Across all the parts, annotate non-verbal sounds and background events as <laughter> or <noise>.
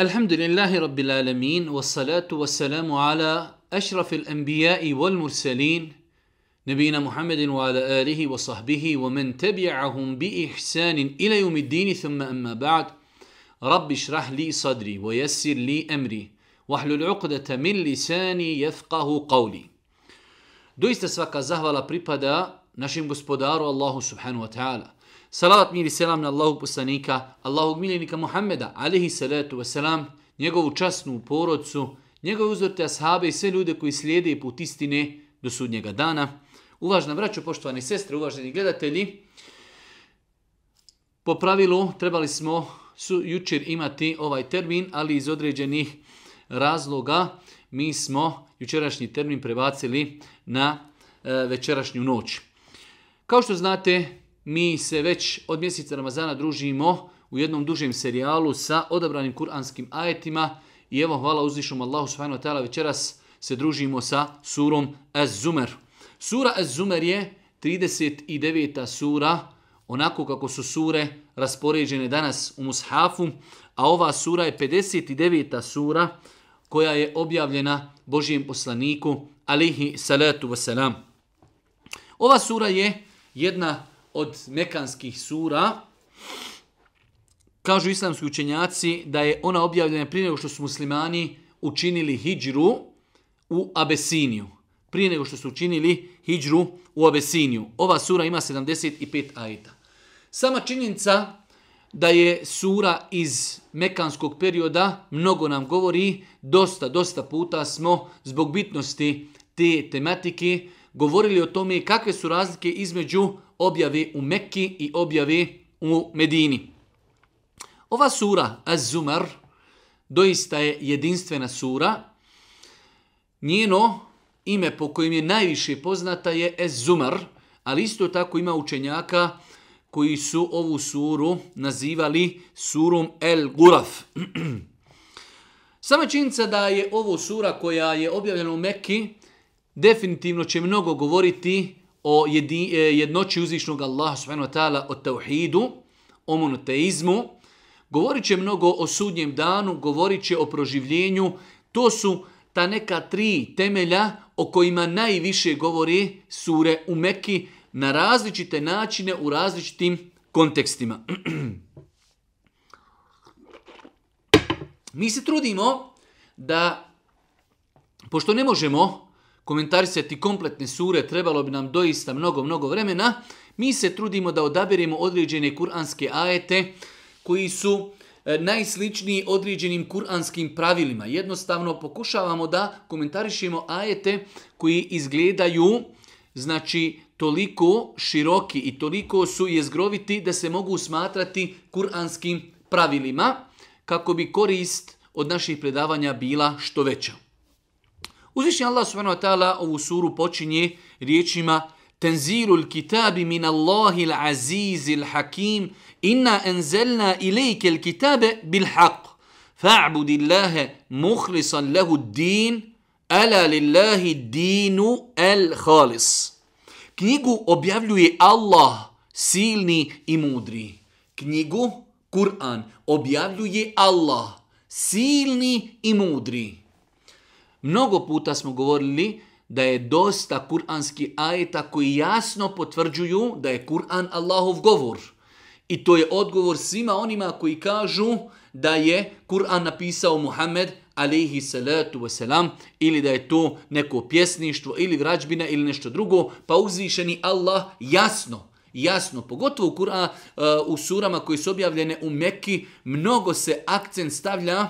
الحمد لله رب العالمين والصلاة والسلام على أشرف الأنبياء والمرسلين نبينا محمد وعلى آله وصحبه ومن تبعهم بإحسان إلى يوم الدين ثم أما بعد رب اشرح لي صدري ويسر لي أمري واحلل عقدة من لساني يفقه قولي Doista svaka zahvala pripada našem gospodaru Allahu subhanu wa ta'ala. Salavat mir i selam na Allahog poslanika, Allahog miljenika Muhammeda, alihi salatu wasalam, njegovu časnu porodcu, njegove uzorte ashabe i sve ljude koji slijede put istine do sudnjega dana. Uvažna vraću, poštovani sestre, uvaženi gledatelji, po pravilu trebali smo su, jučer imati ovaj termin, ali iz određenih razloga mi smo jučerašnji termin prebacili na e, večerašnju noć. Kao što znate, mi se već od mjeseca Ramazana družimo u jednom dužem serijalu sa odabranim kuranskim ajetima i evo hvala uzvišom Allahu subhanahu wa ta'ala večeras se družimo sa surom Az-Zumer. Sura Az-Zumer je 39. sura onako kako su sure raspoređene danas u Mushafu, a ova sura je 59. sura koja je objavljena Božijem poslaniku alihi salatu wasalam. Ova sura je jedna od mekanskih sura. Kažu islamski učenjaci da je ona objavljena prije nego što su muslimani učinili hijđru u Abesiniju. Prije nego što su učinili hijđru u Abesiniju. Ova sura ima 75 ajeta. Sama činjenica da je sura iz mekanskog perioda mnogo nam govori, dosta, dosta puta smo zbog bitnosti te tematike govorili o tome kakve su razlike između objave u Mekki i objave u Medini. Ova sura, Az-Zumar, doista je jedinstvena sura. Njeno ime po kojim je najviše poznata je Az-Zumar, ali isto tako ima učenjaka koji su ovu suru nazivali surum El Guraf. <clears throat> Sama činjenica da je ovo sura koja je objavljena u Mekki definitivno će mnogo govoriti o jedi, e, jednoći uzvišnog Allaha subhanahu wa ta'ala, o tauhidu, o monoteizmu, govorit će mnogo o sudnjem danu, govorit će o proživljenju, to su ta neka tri temelja o kojima najviše govori sure u Meki na različite načine u različitim kontekstima. <clears throat> Mi se trudimo da, pošto ne možemo komentarisati kompletne sure, trebalo bi nam doista mnogo, mnogo vremena, mi se trudimo da odaberemo određene kuranske ajete koji su e, najsličniji određenim kuranskim pravilima. Jednostavno pokušavamo da komentarišemo ajete koji izgledaju znači toliko široki i toliko su jezgroviti da se mogu smatrati kuranskim pravilima kako bi korist od naših predavanja bila što veća. Uzvišnji Allah subhanahu wa ta'ala ovu suru počinje riječima Tenzilul kitabi min Allahil azizil hakim inna enzelna ilike il kitabe bil haq fa'budillahe muhlisan lehu din ala lillahi dinu el khalis Knjigu objavljuje Allah silni i mudri. Knjigu, Kur'an, objavljuje Allah silni i mudri. Mnogo puta smo govorili da je dosta kuranski ajeta koji jasno potvrđuju da je Kur'an Allahov govor. I to je odgovor svima onima koji kažu da je Kur'an napisao Muhammed alaihi salatu wasalam ili da je to neko pjesništvo ili vrađbina ili nešto drugo, pa uzvišeni Allah jasno, jasno, pogotovo u, Kur'an, uh, u surama koji su objavljene u Mekki, mnogo se akcent stavlja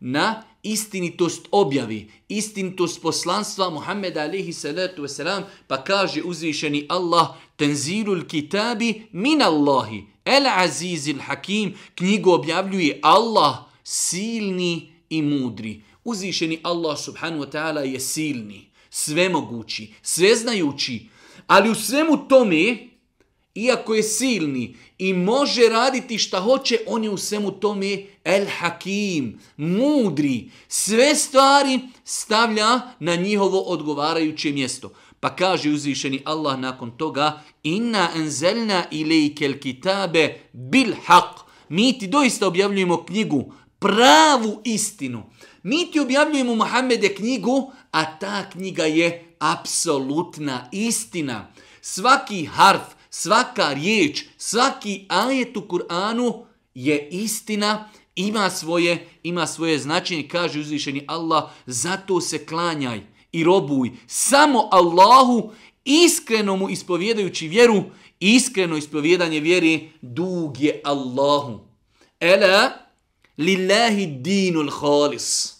na istinitost objavi, istinitost poslanstva Muhammeda alihi salatu wasalam, pa kaže uzvišeni Allah, tenzirul kitabi min Allahi, el azizil hakim, knjigu objavljuje Allah, silni i mudri. Uzvišeni Allah subhanu wa ta'ala je silni, svemogući, sveznajući, ali u svemu tome iako je silni i može raditi šta hoće, on je u svemu tome el hakim, mudri, sve stvari stavlja na njihovo odgovarajuće mjesto. Pa kaže uzvišeni Allah nakon toga, inna enzelna ilike kitabe bil haq, mi ti doista objavljujemo knjigu, pravu istinu. Mi ti objavljujemo Muhammede knjigu, a ta knjiga je apsolutna istina. Svaki harf, svaka riječ, svaki ajet u Kur'anu je istina, ima svoje, ima svoje značenje, kaže uzvišeni Allah, zato se klanjaj i robuj samo Allahu, iskreno mu ispovjedajući vjeru, iskreno ispovjedanje vjeri, dug je Allahu. Ela, lillahi dinul halis. Ela,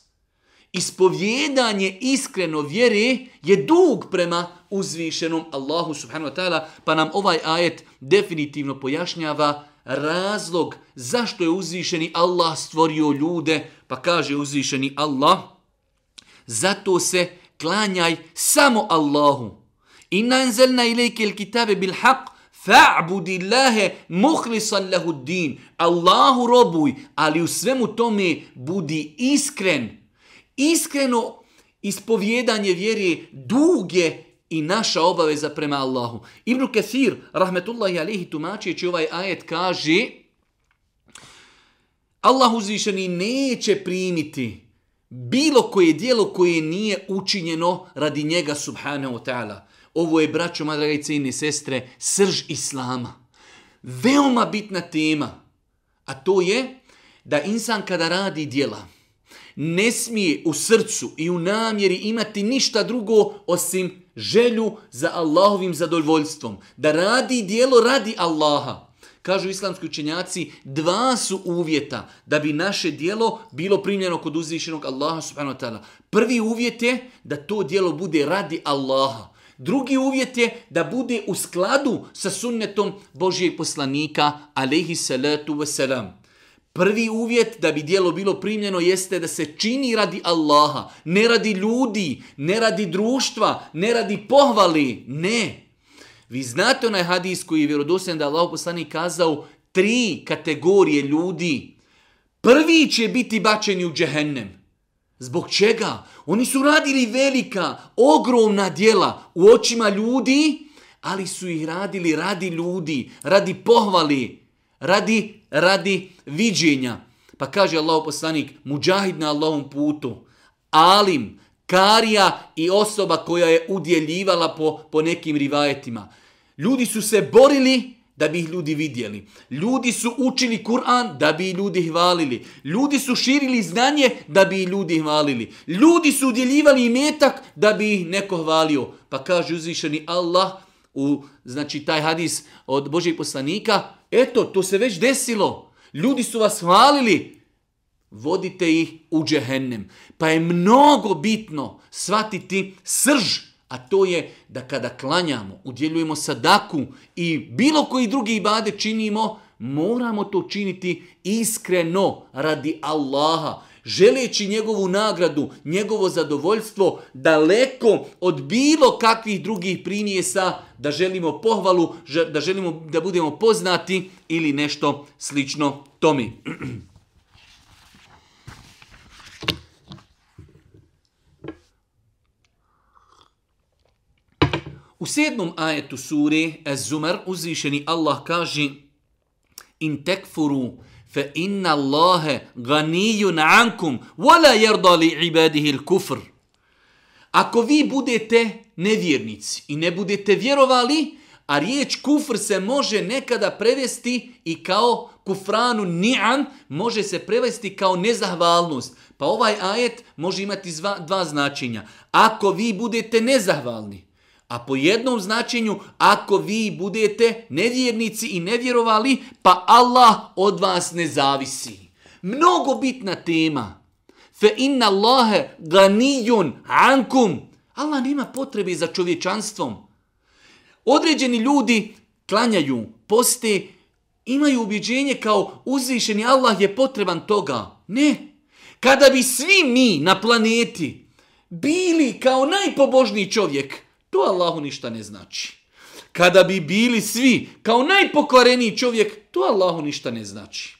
ispovjedanje iskreno vjere je dug prema uzvišenom Allahu subhanahu wa ta'ala, pa nam ovaj ajet definitivno pojašnjava razlog zašto je uzvišeni Allah stvorio ljude, pa kaže uzvišeni Allah, zato se klanjaj samo Allahu. Inna enzelna ilike il kitabe bil haq, fa'budi Allahe muhlisan lahu din. Allahu robuj, ali u svemu tome budi iskren, iskren iskreno ispovjedanje vjere duge i naša obaveza prema Allahu. Ibn Kathir, rahmetullahi alihi, tumačeći ovaj ajet, kaže Allah uzvišeni neće primiti bilo koje dijelo koje nije učinjeno radi njega, subhanahu ta'ala. Ovo je, braćo, madragi cijeni sestre, srž Islama. Veoma bitna tema, a to je da insan kada radi dijela, ne smije u srcu i u namjeri imati ništa drugo osim želju za Allahovim zadovoljstvom. Da radi dijelo radi Allaha. Kažu islamski učenjaci, dva su uvjeta da bi naše dijelo bilo primljeno kod uzvišenog Allaha subhanahu wa ta'ala. Prvi uvjet je da to dijelo bude radi Allaha. Drugi uvjet je da bude u skladu sa sunnetom Božijeg poslanika, alaihi salatu wasalam. Prvi uvjet da bi dijelo bilo primljeno jeste da se čini radi Allaha, ne radi ljudi, ne radi društva, ne radi pohvali, ne. Vi znate onaj hadis koji je vjerodosljen da je Allah poslani kazao tri kategorije ljudi. Prvi će biti bačeni u džehennem. Zbog čega? Oni su radili velika, ogromna dijela u očima ljudi, ali su ih radili radi ljudi, radi pohvali, radi radi viđenja. Pa kaže Allahu poslanik, muđahid na Allahom putu, alim, karija i osoba koja je udjeljivala po, po nekim rivajetima. Ljudi su se borili da bi ih ljudi vidjeli. Ljudi su učili Kur'an da bi ljudi hvalili. Ljudi su širili znanje da bi ljudi hvalili. Ljudi su udjeljivali imetak da bi ih neko hvalio. Pa kaže uzvišeni Allah u znači taj hadis od Božeg poslanika, Eto, to se već desilo. Ljudi su vas hvalili. Vodite ih u džehennem. Pa je mnogo bitno shvatiti srž, a to je da kada klanjamo, udjeljujemo sadaku i bilo koji drugi ibade činimo, moramo to činiti iskreno radi Allaha želeći njegovu nagradu, njegovo zadovoljstvo daleko od bilo kakvih drugih primjesa da želimo pohvalu, da želimo da budemo poznati ili nešto slično tomi. <clears throat> U sedmom ajetu sure Az-Zumar uzvišeni Allah kaže in tekfuru fa inna Allahe ganijun ankum, wala jerdali ibadihi l-kufr. Ako vi budete nevjernici i ne budete vjerovali, a riječ kufr se može nekada prevesti i kao kufranu ni'an, može se prevesti kao nezahvalnost. Pa ovaj ajet može imati dva značenja. Ako vi budete nezahvalni, A po jednom značenju, ako vi budete nevjernici i nevjerovali, pa Allah od vas ne zavisi. Mnogo bitna tema. Fe inna Allahe ganijun ankum. Allah nema potrebe za čovječanstvom. Određeni ljudi klanjaju, poste, imaju ubjeđenje kao uzvišeni Allah je potreban toga. Ne. Kada bi svi mi na planeti bili kao najpobožniji čovjek – To Allahu ništa ne znači. Kada bi bili svi kao najpokvareniji čovjek, to Allahu ništa ne znači.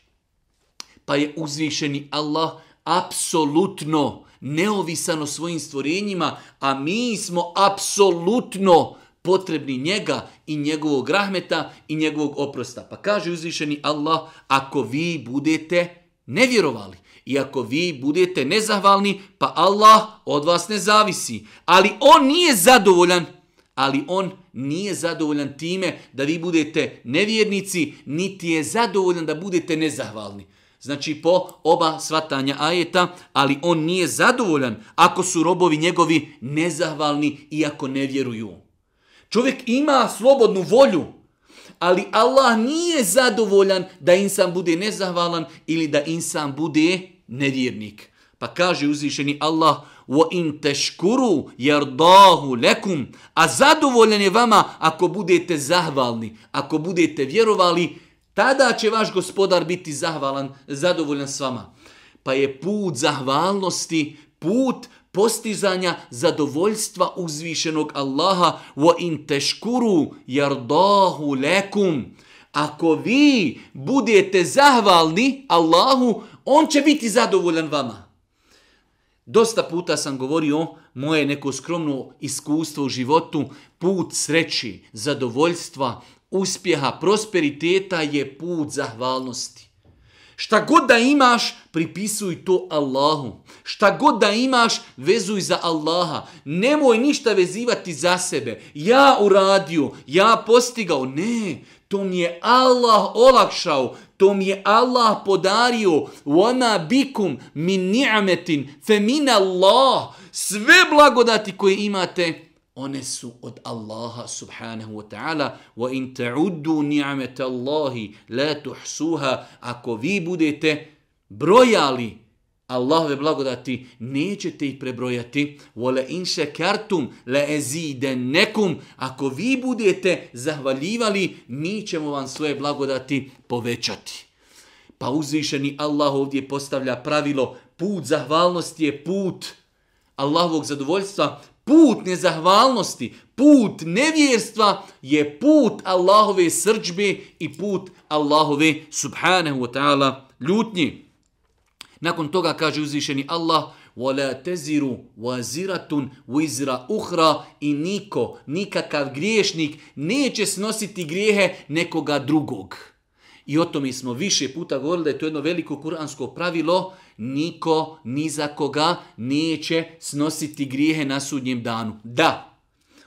Pa je uzvišeni Allah apsolutno neovisan o svojim stvorenjima, a mi smo apsolutno potrebni njega i njegovog rahmeta i njegovog oprosta. Pa kaže uzvišeni Allah, ako vi budete nevjerovali, I ako vi budete nezahvalni, pa Allah od vas ne zavisi. Ali on nije zadovoljan, ali on nije zadovoljan time da vi budete nevjernici, niti je zadovoljan da budete nezahvalni. Znači po oba svatanja ajeta, ali on nije zadovoljan ako su robovi njegovi nezahvalni i ako ne vjeruju. Čovjek ima slobodnu volju, ali Allah nije zadovoljan da insan bude nezahvalan ili da insan bude nezahvalan nedjernik. Pa kaže uzvišeni Allah, wa in teškuru yardahu lekum, a zadovoljan je vama ako budete zahvalni, ako budete vjerovali, tada će vaš gospodar biti zahvalan, zadovoljan s vama. Pa je put zahvalnosti, put postizanja zadovoljstva uzvišenog Allaha wa in teškuru yardahu lekum. Ako vi budete zahvalni Allahu, on će biti zadovoljan vama. Dosta puta sam govorio moje neko skromno iskustvo u životu, put sreći, zadovoljstva, uspjeha, prosperiteta je put zahvalnosti. Šta god da imaš, pripisuj to Allahu. Šta god da imaš, vezuj za Allaha. Nemoj ništa vezivati za sebe. Ja uradio, ja postigao. Ne, To mi je Allah olakšao, to mi je Allah podario. Wama bikum min ni'metin fe min Allah. Sve blagodati koje imate, one su od Allaha subhanahu wa ta'ala. Wa in ta'uddu ni'meta Allahi la tuhsuha. Ako vi budete brojali Allahove blagodati nećete ih prebrojati. Vole in šekartum le ezide nekum. Ako vi budete zahvaljivali, mi ćemo vam svoje blagodati povećati. Pa uzvišeni Allah ovdje postavlja pravilo put zahvalnosti je put Allahovog zadovoljstva, put nezahvalnosti, put nevjerstva je put Allahove srđbe i put Allahove subhanahu wa ta'ala ljutnji. Nakon toga kaže uzvišeni Allah, وَلَا تَزِرُ وَزِرَةٌ وِزِرَ أُخْرَ I niko, nikakav griješnik, neće snositi grijehe nekoga drugog. I o tome smo više puta govorili da je to jedno veliko kuransko pravilo, niko, ni za koga, neće snositi grijehe na sudnjem danu. Da,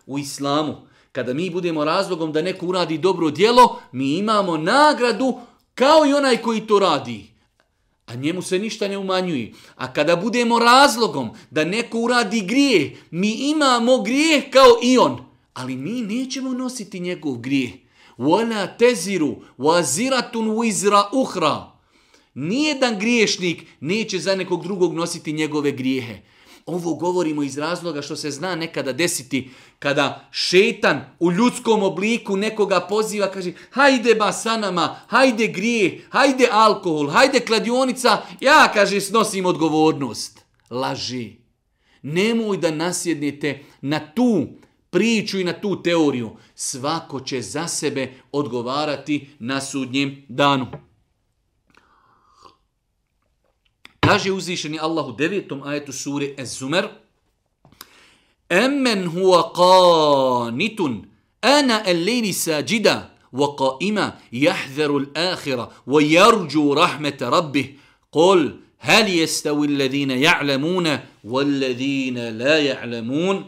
u islamu, kada mi budemo razlogom da neko uradi dobro djelo, mi imamo nagradu kao i onaj koji to radi. A njemu se ništa ne umanjuje. A kada budemo razlogom da neko uradi grijeh, mi imamo grijeh kao i on. Ali mi nećemo nositi njegov grijeh. Wala teziru, waziratun wizra uhra. Nijedan griješnik neće za nekog drugog nositi njegove grijehe. Ovo govorimo iz razloga što se zna nekada desiti kada šetan u ljudskom obliku nekoga poziva, kaže hajde basanama, hajde grije, hajde alkohol, hajde kladionica, ja, kaže, snosim odgovornost. Laži. Nemoj da nasjednete na tu priču i na tu teoriju. Svako će za sebe odgovarati na sudnjem danu. Kaže uzvišeni Allah u devetom ajetu sure Ez-Zumer Emmen huwa qanitun ana al-layli sajida wa qaima yahdharu al-akhira wa yarju rahmata rabbih qul hal yastawi alladhina ya'lamuna walladhina la ya'lamun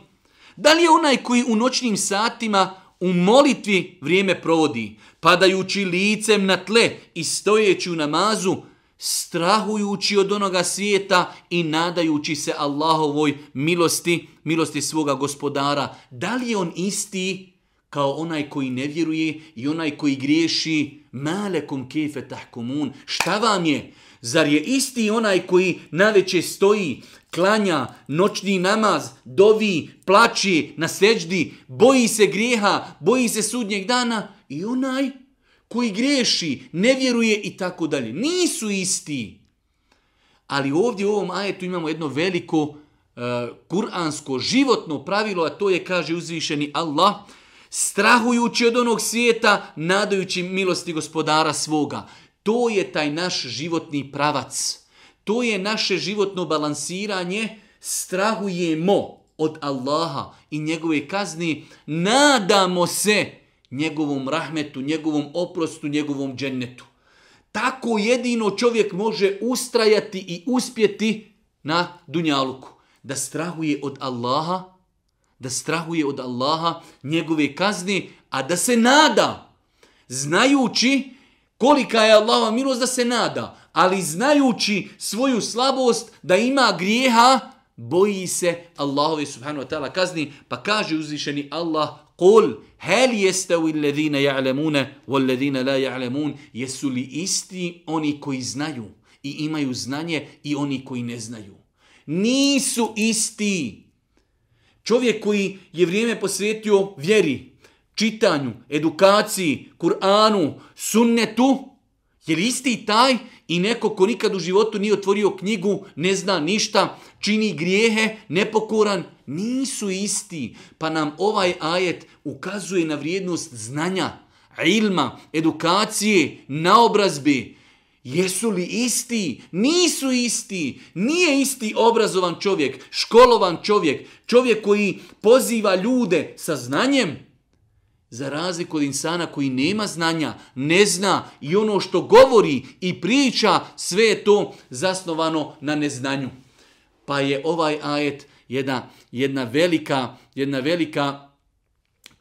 Da li je onaj koji u noćnim satima u molitvi vrijeme provodi, padajući licem na tle i stojeći u namazu, strahujući od onoga svijeta i nadajući se Allahovoj milosti, milosti svoga gospodara. Da li je on isti kao onaj koji ne vjeruje i onaj koji griješi malekom kefe tahkumun? Šta vam je? Zar je isti onaj koji naveće stoji, klanja, noćni namaz, dovi, plači, nasljeđdi, boji se grijeha, boji se sudnjeg dana i onaj koji greši, ne vjeruje i tako dalje. Nisu isti. Ali ovdje u ovom ajetu imamo jedno veliko uh, kuransko životno pravilo, a to je, kaže uzvišeni Allah, strahujući od onog svijeta, nadajući milosti gospodara svoga. To je taj naš životni pravac. To je naše životno balansiranje. Strahujemo od Allaha i njegove kazni. Nadamo se, njegovom rahmetu, njegovom oprostu, njegovom džennetu. Tako jedino čovjek može ustrajati i uspjeti na dunjaluku. Da strahuje od Allaha, da strahuje od Allaha njegove kazne, a da se nada, znajući kolika je Allaha milost da se nada, ali znajući svoju slabost da ima grijeha, boji se Allahove subhanu wa ta'ala kazni, pa kaže uzvišeni Allah, Kul, hel jeste u illezine ja'lemune, u illezine la ja'lemun, jesu li isti oni koji znaju i imaju znanje i oni koji ne znaju? Nisu isti. Čovjek koji je vrijeme posvetio vjeri, čitanju, edukaciji, Kur'anu, sunnetu, je li isti taj i neko ko nikad u životu nije otvorio knjigu, ne zna ništa, čini grijehe, nepokoran, nisu isti. Pa nam ovaj ajet ukazuje na vrijednost znanja, ilma, edukacije, naobrazbe. Jesu li isti? Nisu isti. Nije isti obrazovan čovjek, školovan čovjek, čovjek koji poziva ljude sa znanjem, Za razliku od insana koji nema znanja, ne zna i ono što govori i priča, sve je to zasnovano na neznanju. Pa je ovaj ajet jedna, jedna, velika, jedna velika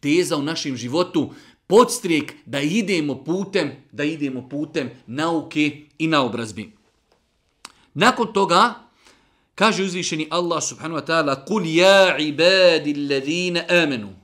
teza u našem životu, podstrijek da idemo putem, da idemo putem nauke i naobrazbi. Nakon toga, kaže uzvišeni Allah subhanahu wa ta'ala, قُلْ يَا عِبَادِ الَّذِينَ آمَنُوا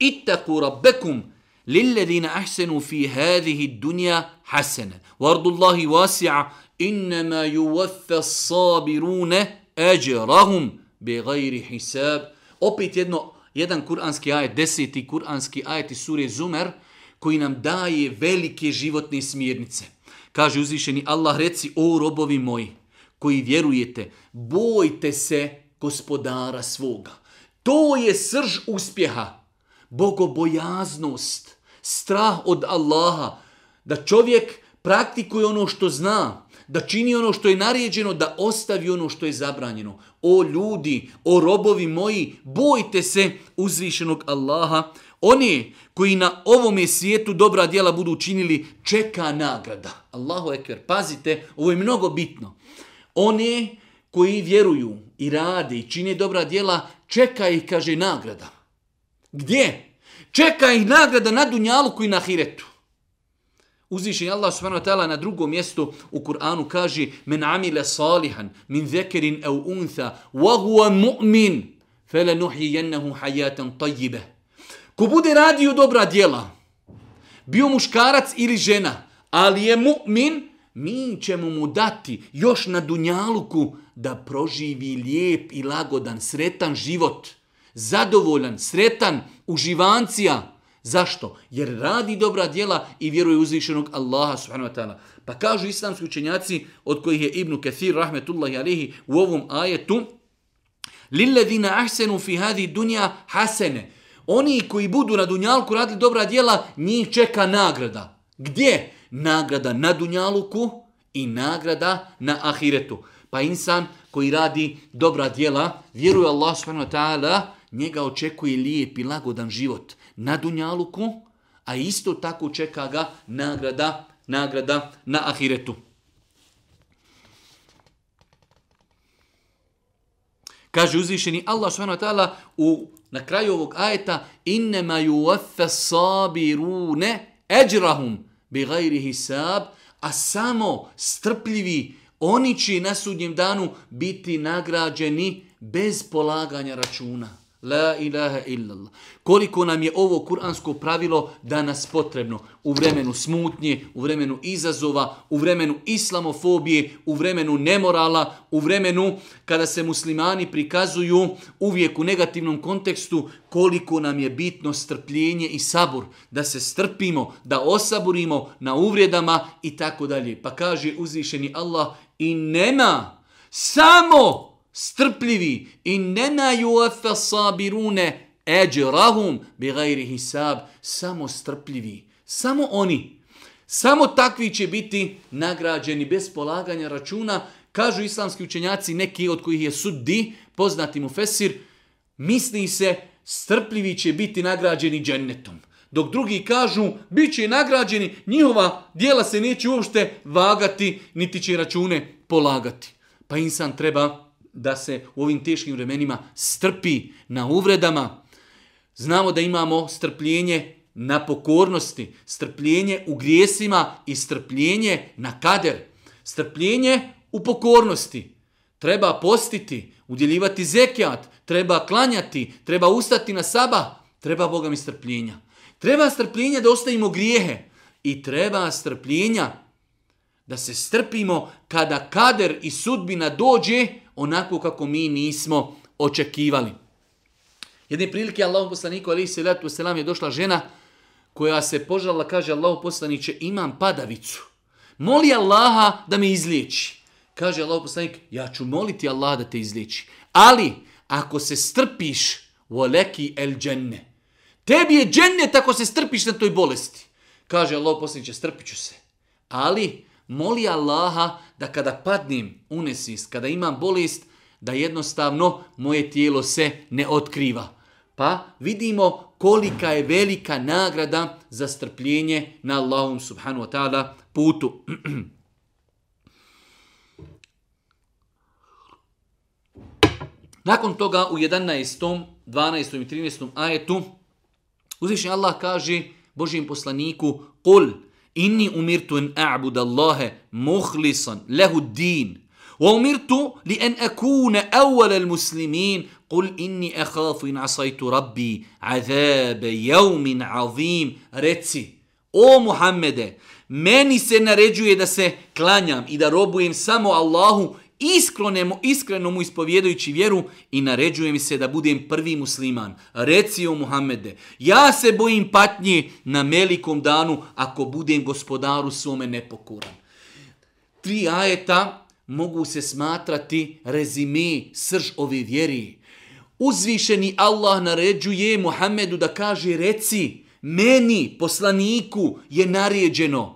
ittaku rabbekum lilladina ahsenu fi hadihi dunja hasene. Vardu Allahi wasi'a innama juwaffa sabirune ajrahum bi gajri hisab. Opet jedno, jedan kuranski ajet, deseti kuranski ajet iz sure Zumer, koji nam daje velike životne smirnice. Kaže uzvišeni Allah, reci, o robovi moji, koji vjerujete, bojte se gospodara svoga. To je srž uspjeha bogobojaznost, strah od Allaha, da čovjek praktikuje ono što zna, da čini ono što je naređeno, da ostavi ono što je zabranjeno. O ljudi, o robovi moji, bojte se uzvišenog Allaha. Oni koji na ovome svijetu dobra djela budu učinili, čeka nagrada. Allahu ekver, pazite, ovo je mnogo bitno. Oni koji vjeruju i rade i čine dobra djela, čeka ih, kaže, nagrada. Gdje? Čeka ih nagrada na dunjaluku i na hiretu. Uzvišen je Allah subhanahu wa ta'ala na drugom mjestu u Kur'anu kaže men amile salihan min zekerin au untha wa huwa mu'min fele nuhi jennehu hajatan tajjibe. Ko bude radio dobra djela, bio muškarac ili žena, ali je mu'min, mi ćemo mu dati još na dunjaluku da proživi lijep i lagodan, sretan život. Uvijek zadovoljan, sretan, uživancija. Zašto? Jer radi dobra djela i vjeruje uzvišenog Allaha subhanahu wa ta'ala. Pa kažu islamski učenjaci, od kojih je Ibnu Kathir, rahmetullahi alihi, u ovom ajetu, Lilladina ahsenu fi hadi dunja hasene. Oni koji budu na dunjalku radili dobra djela, njih čeka nagrada. Gdje? Nagrada na dunjaluku i nagrada na ahiretu. Pa insan koji radi dobra djela, vjeruje Allah subhanahu wa ta'ala, njega očekuje lijep i lagodan život na Dunjaluku, a isto tako čeka ga nagrada, nagrada na Ahiretu. Kaže uzvišeni Allah subhanahu wa ta'ala u na kraju ovog ajeta innema yuwaffa sabirune ajrahum bighairi hisab a samo strpljivi oni će na sudnjem danu biti nagrađeni bez polaganja računa. La ilaha illallah. Koliko nam je ovo kuransko pravilo danas potrebno u vremenu smutnje, u vremenu izazova, u vremenu islamofobije, u vremenu nemorala, u vremenu kada se muslimani prikazuju uvijek u negativnom kontekstu koliko nam je bitno strpljenje i sabur, da se strpimo, da osaburimo na uvredama i tako dalje. Pa kaže uzvišeni Allah i nema samo strpljivi i nema ju sabirune eđerahum bi gajri hisab, samo strpljivi, samo oni. Samo takvi će biti nagrađeni bez polaganja računa. Kažu islamski učenjaci, neki od kojih je suddi, poznati mu fesir, misli se strpljivi će biti nagrađeni džennetom. Dok drugi kažu, bit će nagrađeni, njihova dijela se neće uopšte vagati, niti će račune polagati. Pa insan treba da se u ovim teškim vremenima strpi na uvredama. Znamo da imamo strpljenje na pokornosti, strpljenje u grijesima i strpljenje na kader. Strpljenje u pokornosti. Treba postiti, udjeljivati zekijat, treba klanjati, treba ustati na saba, treba Boga mi strpljenja. Treba strpljenja da ostavimo grijehe i treba strpljenja da se strpimo kada kader i sudbina dođe, onako kako mi nismo očekivali. Jedne prilike Allahom poslaniku alaihi salatu wasalam je došla žena koja se požala, kaže Allahom poslaniće, imam padavicu. Moli Allaha da me izliječi. Kaže Allahom poslanik, ja ću moliti Allaha da te izliječi. Ali, ako se strpiš, u aleki el dženne, tebi je dženne tako se strpiš na toj bolesti. Kaže Allahom poslaniće, strpit ću se. Ali, moli Allaha da kada padnim unesist, kada imam bolest, da jednostavno moje tijelo se ne otkriva. Pa vidimo kolika je velika nagrada za strpljenje na Allahom subhanu wa ta'ala putu. <clears throat> Nakon toga u 11., 12. i 13. ajetu uzvišnji Allah kaže Božijem poslaniku قل inni umirtu en a'bud Allahe muhlisan lehu din. Wa umirtu li en akune awala al muslimin. Kul inni ehafu in asajtu rabbi azabe jaumin azim. Reci, o Muhammede, meni se naređuje da se klanjam i da robujem samo Allahu isklonemo iskreno mu ispovjedujući vjeru i naređuje mi se da budem prvi musliman. Reci o Muhammede, ja se bojim patnje na melikom danu ako budem gospodaru svome nepokoran. Tri ajeta mogu se smatrati rezime srž ove vjeri. Uzvišeni Allah naređuje Muhammedu da kaže reci meni, poslaniku, je naređeno –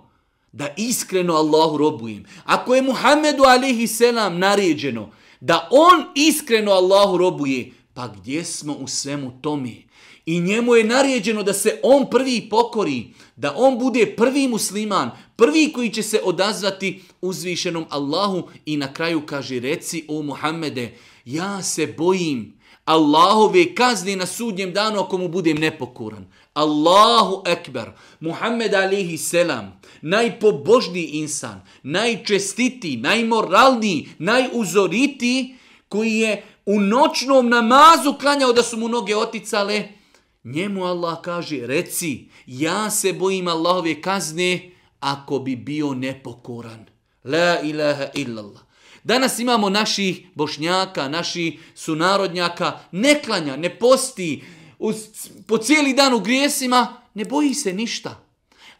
da iskreno Allahu robujem, ako je Muhammedu alihi selam naređeno da on iskreno Allahu robuje, pa gdje smo u svemu tome? I njemu je naređeno da se on prvi pokori, da on bude prvi musliman, prvi koji će se odazvati uzvišenom Allahu i na kraju kaže reci o Muhammede, ja se bojim Allahove kazne na sudnjem danu ako mu budem nepokoran. Allahu Ekber, Muhammed Alihi Selam, najpobožniji insan, najčestitiji, najmoralniji, najuzoritiji, koji je u noćnom namazu klanjao da su mu noge oticale, njemu Allah kaže, reci, ja se bojim Allahove kazne ako bi bio nepokoran. La ilaha illallah. Danas imamo naših bošnjaka, naših sunarodnjaka, ne klanja, ne posti, uz, po cijeli dan u grijesima, ne boji se ništa.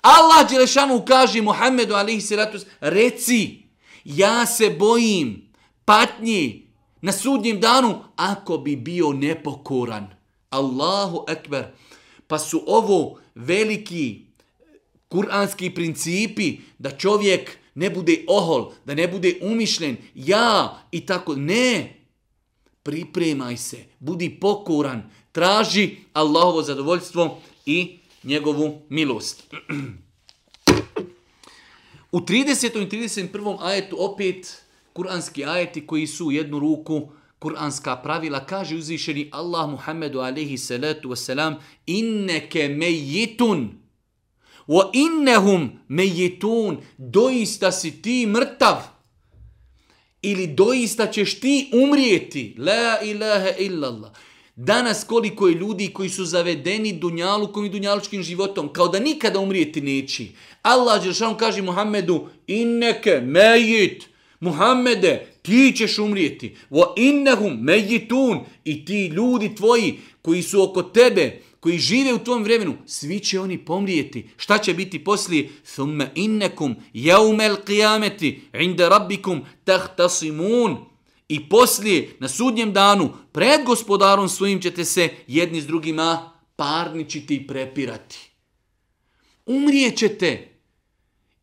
Allah Đelešanu kaže Muhammedu alihi siratus, reci, ja se bojim patnji na sudnjem danu ako bi bio nepokoran. Allahu ekber. Pa su ovo veliki kuranski principi da čovjek ne bude ohol, da ne bude umišljen, ja i tako. Ne, pripremaj se, budi pokoran, traži Allahovo zadovoljstvo i njegovu milost. <clears throat> U 30. i 31. ajetu opet kuranski ajeti koji su u jednu ruku kuranska pravila kaže uzvišeni Allah Muhammedu alejhi salatu vesselam inneke mayitun Wa innahum mayitun, doista si ti mrtav. Ili doista ćeš ti umrijeti. La ilaha illa Allah. Danas koliko je ljudi koji su zavedeni dunjalukom i dunjalučkim životom, kao da nikada umrijeti neći. Allah Đeršanu kaže Muhammedu, inneke mejit, Muhammede, ti ćeš umrijeti. Wa innehum mejitun, i ti ljudi tvoji koji su oko tebe, koji žive u tom vremenu, svi će oni pomrijeti. Šta će biti poslije? Thumme innekum jaumel qiyameti inda rabbikum tahtasimun. I poslije, na sudnjem danu, pred gospodarom svojim ćete se jedni s drugima parničiti i prepirati. Umrijet ćete.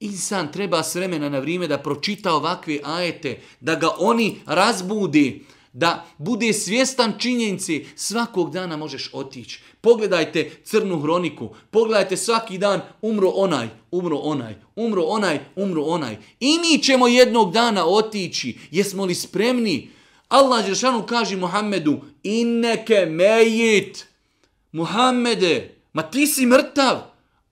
Insan treba s vremena na vrijeme da pročita ovakve ajete, da ga oni razbudi, da bude svjestan činjenci, svakog dana možeš otići. Pogledajte crnu hroniku. Pogledajte svaki dan umro onaj, umro onaj, umro onaj, umro onaj. I mi ćemo jednog dana otići. Jesmo li spremni? Allah Žešanu kaže Muhammedu, inneke mejit. Muhammede, ma ti si mrtav.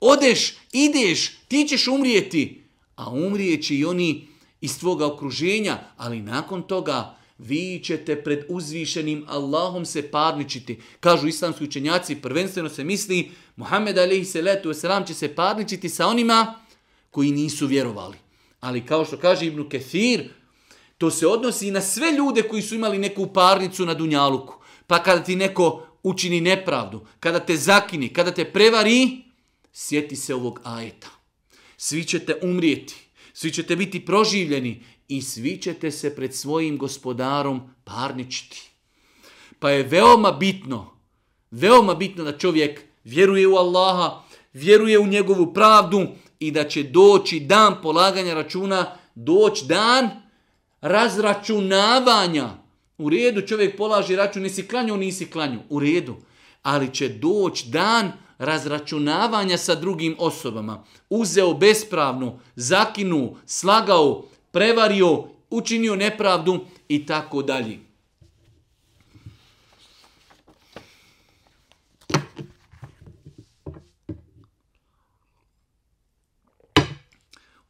Odeš, ideš, ti ćeš umrijeti. A umrijeći i oni iz tvoga okruženja, ali nakon toga, vi ćete pred uzvišenim Allahom se parničiti. Kažu islamski učenjaci, prvenstveno se misli, Muhammed alaihi salatu wasalam će se parničiti sa onima koji nisu vjerovali. Ali kao što kaže Ibnu Kethir, to se odnosi i na sve ljude koji su imali neku parnicu na Dunjaluku. Pa kada ti neko učini nepravdu, kada te zakini, kada te prevari, sjeti se ovog ajeta. Svi ćete umrijeti, svi ćete biti proživljeni i svi ćete se pred svojim gospodarom parničiti. Pa je veoma bitno, veoma bitno da čovjek vjeruje u Allaha, vjeruje u njegovu pravdu i da će doći dan polaganja računa, doći dan razračunavanja. U redu čovjek polaži račun, nisi klanju, nisi klanju, u redu. Ali će doći dan razračunavanja sa drugim osobama. Uzeo bespravnu, zakinu, slagao, prevario, učinio nepravdu i tako dalje.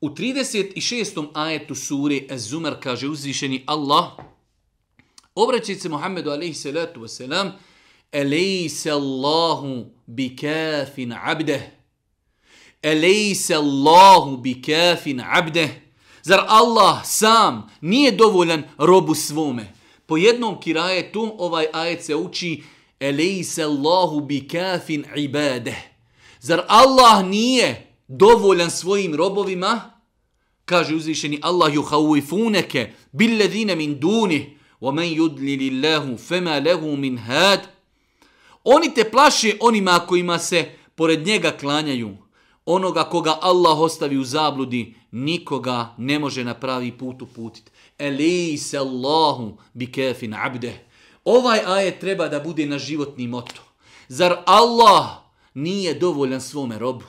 U 36. ajetu sure Az-Zumar kaže uzvišeni Allah obraćajte se Muhammedu alaihi salatu wasalam Elejse Allahu bi kafin abdeh Elejse Allahu bi kafin abdeh Zar Allah sam nije dovoljan robu svome? Po jednom kirajetu ovaj ajet se uči Elejse Allahu bi kafin ibade. Zar Allah nije dovoljan svojim robovima? Kaže uzvišeni Allah ju hauifuneke billedine min duni wa men yudlili lehu fema lehu min had. Oni te plaše onima kojima se pored njega klanjaju onoga koga Allah ostavi u zabludi, nikoga ne može na pravi put uputiti. Elise Allahu bi kefin abde. Ovaj ajet treba da bude na životni moto. Zar Allah nije dovoljan svome robu?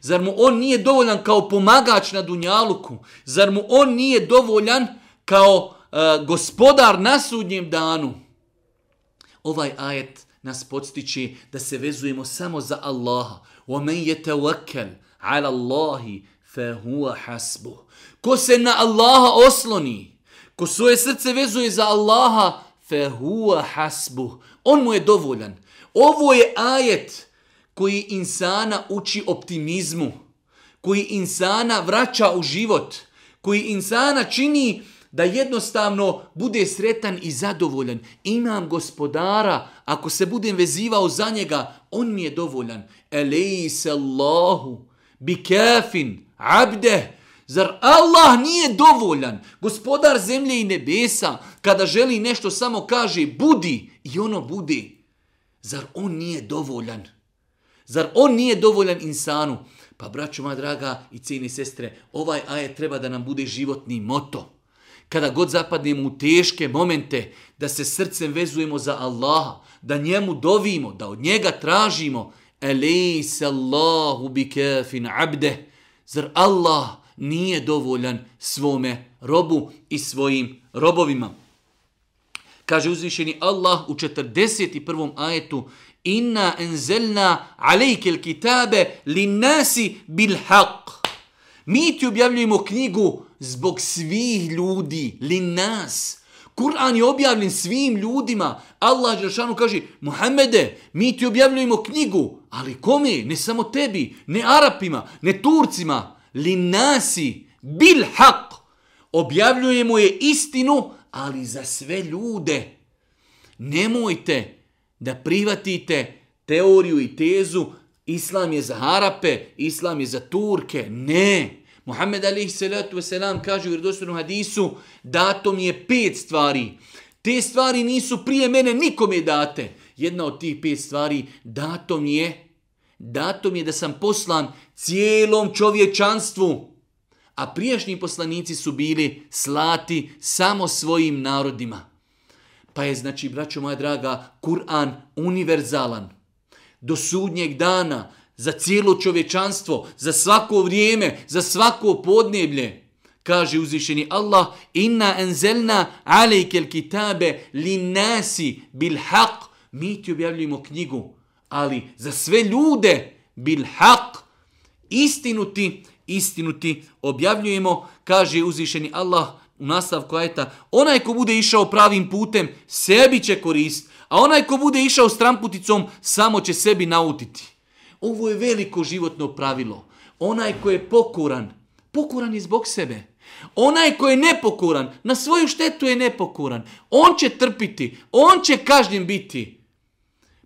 Zar mu on nije dovoljan kao pomagač na dunjaluku? Zar mu on nije dovoljan kao uh, gospodar na sudnjem danu? Ovaj ajet nas podstiči da se vezujemo samo za Allaha. ومن يتوكل على الله فهو حسبه ko se na Allaha osloni ko svoje srce vezuje za Allaha fehuwa hasbu on mu je dovoljan ovo je ajet koji insana uči optimizmu koji insana vraća u život koji insana čini da jednostavno bude sretan i zadovoljan. Imam gospodara, ako se budem vezivao za njega, on mi je dovoljan. Elejse Allahu, bi kefin, abde, zar Allah nije dovoljan? Gospodar zemlje i nebesa, kada želi nešto, samo kaže budi i ono budi. Zar on nije dovoljan? Zar on nije dovoljan insanu? Pa braćo moja draga i cijeni sestre, ovaj ajet treba da nam bude životni moto kada god zapadnemo u teške momente, da se srcem vezujemo za Allaha, da njemu dovimo, da od njega tražimo, elejse Allahu bi kefin abde, zar Allah nije dovoljan svome robu i svojim robovima. Kaže uzvišeni Allah u 41. ajetu, inna enzelna alejke kitabe linnasi bil haq. Mi ti objavljujemo knjigu zbog svih ljudi, li nas. Kur'an je objavljen svim ljudima. Allah Đeršanu kaže, Muhammede, mi ti objavljujemo knjigu, ali kome? Ne samo tebi, ne Arapima, ne Turcima, li nasi, bil haq. Objavljujemo je istinu, ali za sve ljude. Nemojte da privatite teoriju i tezu Islam je za Harape, Islam je za Turke. Ne. Ne. Muhammed alihi salatu wasalam kaže u vjerovostornom hadisu dato mi je pet stvari. Te stvari nisu prije mene nikome date. Jedna od tih pet stvari dato mi je dato mi je da sam poslan cijelom čovječanstvu. A prijašnji poslanici su bili slati samo svojim narodima. Pa je znači, braćo moja draga, Kur'an univerzalan. Do sudnjeg dana, za cijelo čovečanstvo, za svako vrijeme, za svako podneblje. Kaže uzvišeni Allah, inna enzelna alejke il kitabe li nasi bil haq. Mi ti objavljujemo knjigu, ali za sve ljude bil haq, istinu ti, istinu ti objavljujemo, kaže uzvišeni Allah u nastavku ajeta, onaj ko bude išao pravim putem, sebi će korist, a onaj ko bude išao stramputicom, samo će sebi nautiti. Ovo je veliko životno pravilo. Onaj ko je pokuran, pokuran je zbog sebe. Onaj ko je nepokuran, na svoju štetu je nepokuran. On će trpiti, on će každjen biti.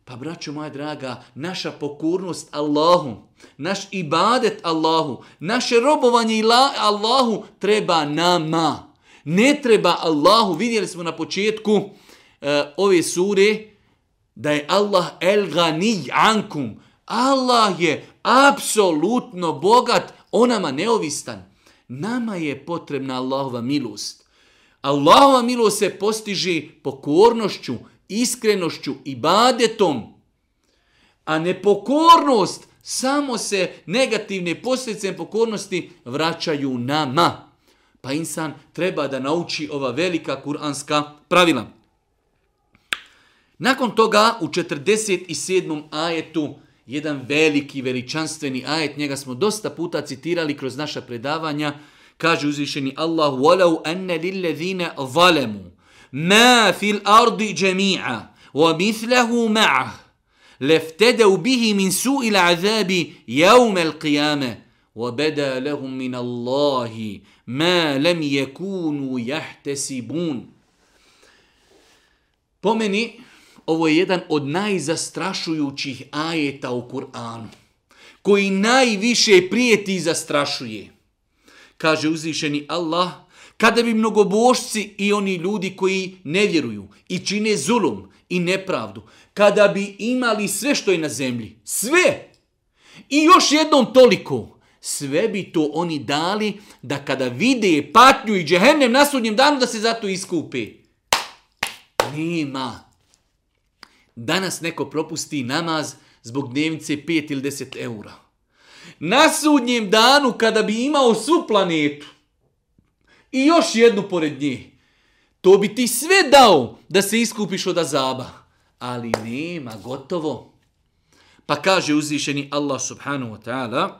Pa braćo moja draga, naša pokurnost Allahu, naš ibadet Allahu, naše robovanje Allahu treba nama. Ne treba Allahu, vidjeli smo na početku uh, ove sure, da je Allah el ghani ankum, Allah je apsolutno bogat, onama neovistan. Nama je potrebna Allahova milost. Allahova milost se postiži pokornošću, iskrenošću i badetom. A nepokornost samo se negativne posljedice pokornosti vraćaju nama. Pa insan treba da nauči ova velika kuranska pravila. Nakon toga u 47. ajetu jedan veliki, veličanstveni ajet, njega smo dosta puta citirali kroz naša predavanja, kaže uzvišeni Allah, وَلَوْ أَنَّ لِلَّذِينَ ظَلَمُوا مَا فِي الْأَرْضِ جَمِيعَ وَمِثْلَهُ مَعَهُ لَفْتَدَوْ بِهِ مِنْ سُوءِ الْعَذَابِ يَوْمَ الْقِيَامَةِ وَبَدَا لَهُمْ مِنَ اللَّهِ مَا لَمْ يَكُونُوا يَحْتَسِبُونَ Po meni, ovo je jedan od najzastrašujućih ajeta u Kur'anu, koji najviše prijeti i zastrašuje. Kaže uzvišeni Allah, kada bi mnogobošci i oni ljudi koji ne vjeruju i čine zulum i nepravdu, kada bi imali sve što je na zemlji, sve, i još jednom toliko, sve bi to oni dali da kada vide patnju i džehennem na sudnjem danu da se zato iskupi. Nema. Danas neko propusti namaz zbog dnevnice 5 ili 10 eura. Na sudnjem danu kada bi imao svu planetu i još jednu pored nje, to bi ti sve dao da se iskupiš od azaba. Ali nema, gotovo. Pa kaže uzvišeni Allah subhanahu wa ta'ala,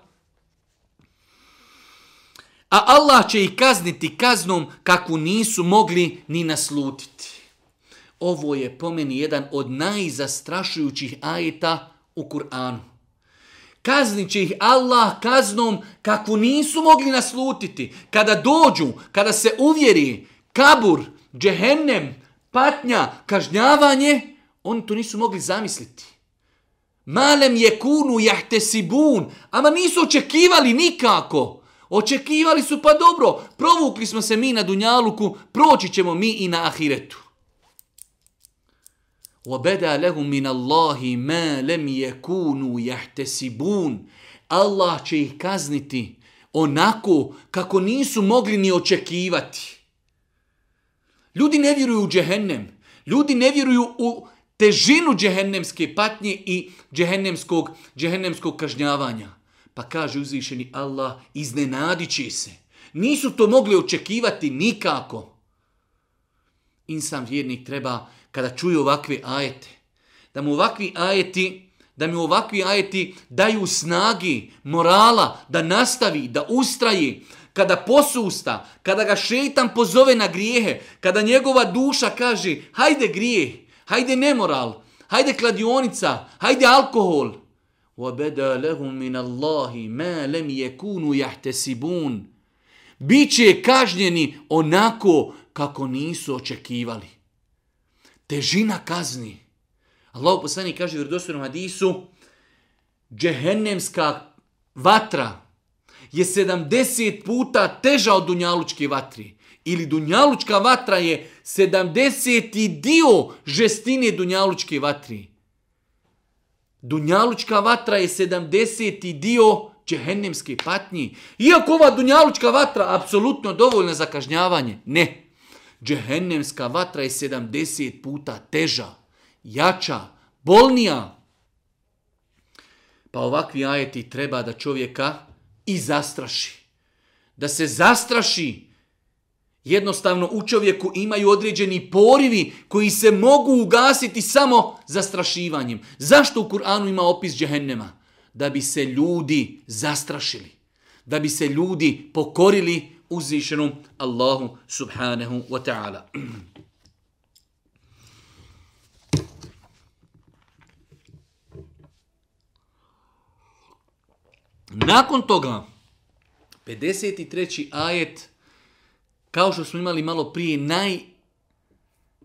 a Allah će ih kazniti kaznom kakvu nisu mogli ni naslutiti. Ovo je po meni jedan od najzastrašujućih ajeta u Kur'anu. Kaznit će ih Allah kaznom kakvu nisu mogli naslutiti. Kada dođu, kada se uvjeri kabur, džehennem, patnja, kažnjavanje, oni to nisu mogli zamisliti. Malem je kunu jahte sibun, ama nisu očekivali nikako. Očekivali su, pa dobro, provukli smo se mi na Dunjaluku, proći ćemo mi i na Ahiretu. وَبَدَا لَهُمْ مِنَ اللَّهِ مَا لَمْ يَكُونُوا يَحْتَسِبُونَ Allah će ih kazniti onako kako nisu mogli ni očekivati. Ljudi ne vjeruju u džehennem. Ljudi ne vjeruju u težinu džehennemske patnje i džehennemskog, džehennemskog kažnjavanja. Pa kaže uzvišeni Allah, iznenadići se. Nisu to mogli očekivati nikako. Insan vjernik treba kada čuju ovakve ajete, da mu ovakvi ajeti, da mu ovakvi ajeti daju snagi, morala, da nastavi, da ustraji, kada posusta, kada ga šeitan pozove na grijehe, kada njegova duša kaže, hajde grije, hajde nemoral, hajde kladionica, hajde alkohol. وَبَدَا لَهُمْ مِنَ اللَّهِ مَا لَمْ يَكُونُ يَحْتَسِبُونَ Biće kažnjeni onako kako nisu očekivali težina kazni. Allah poslani kaže u vredosvenom hadisu, džehennemska vatra je 70 puta teža od dunjalučke vatri. Ili dunjalučka vatra je 70. dio žestine dunjalučke vatri. Dunjalučka vatra je 70. dio džehennemske patnji. Iako ova dunjalučka vatra apsolutno dovoljna za kažnjavanje, ne džehennemska vatra je 70 puta teža, jača, bolnija. Pa ovakvi ajeti treba da čovjeka i zastraši. Da se zastraši. Jednostavno u čovjeku imaju određeni porivi koji se mogu ugasiti samo zastrašivanjem. Zašto u Kur'anu ima opis džehennema? Da bi se ljudi zastrašili. Da bi se ljudi pokorili džehennema uzvišenom Allahu subhanahu wa ta'ala. Nakon toga, 53. ajet, kao što smo imali malo prije, naj,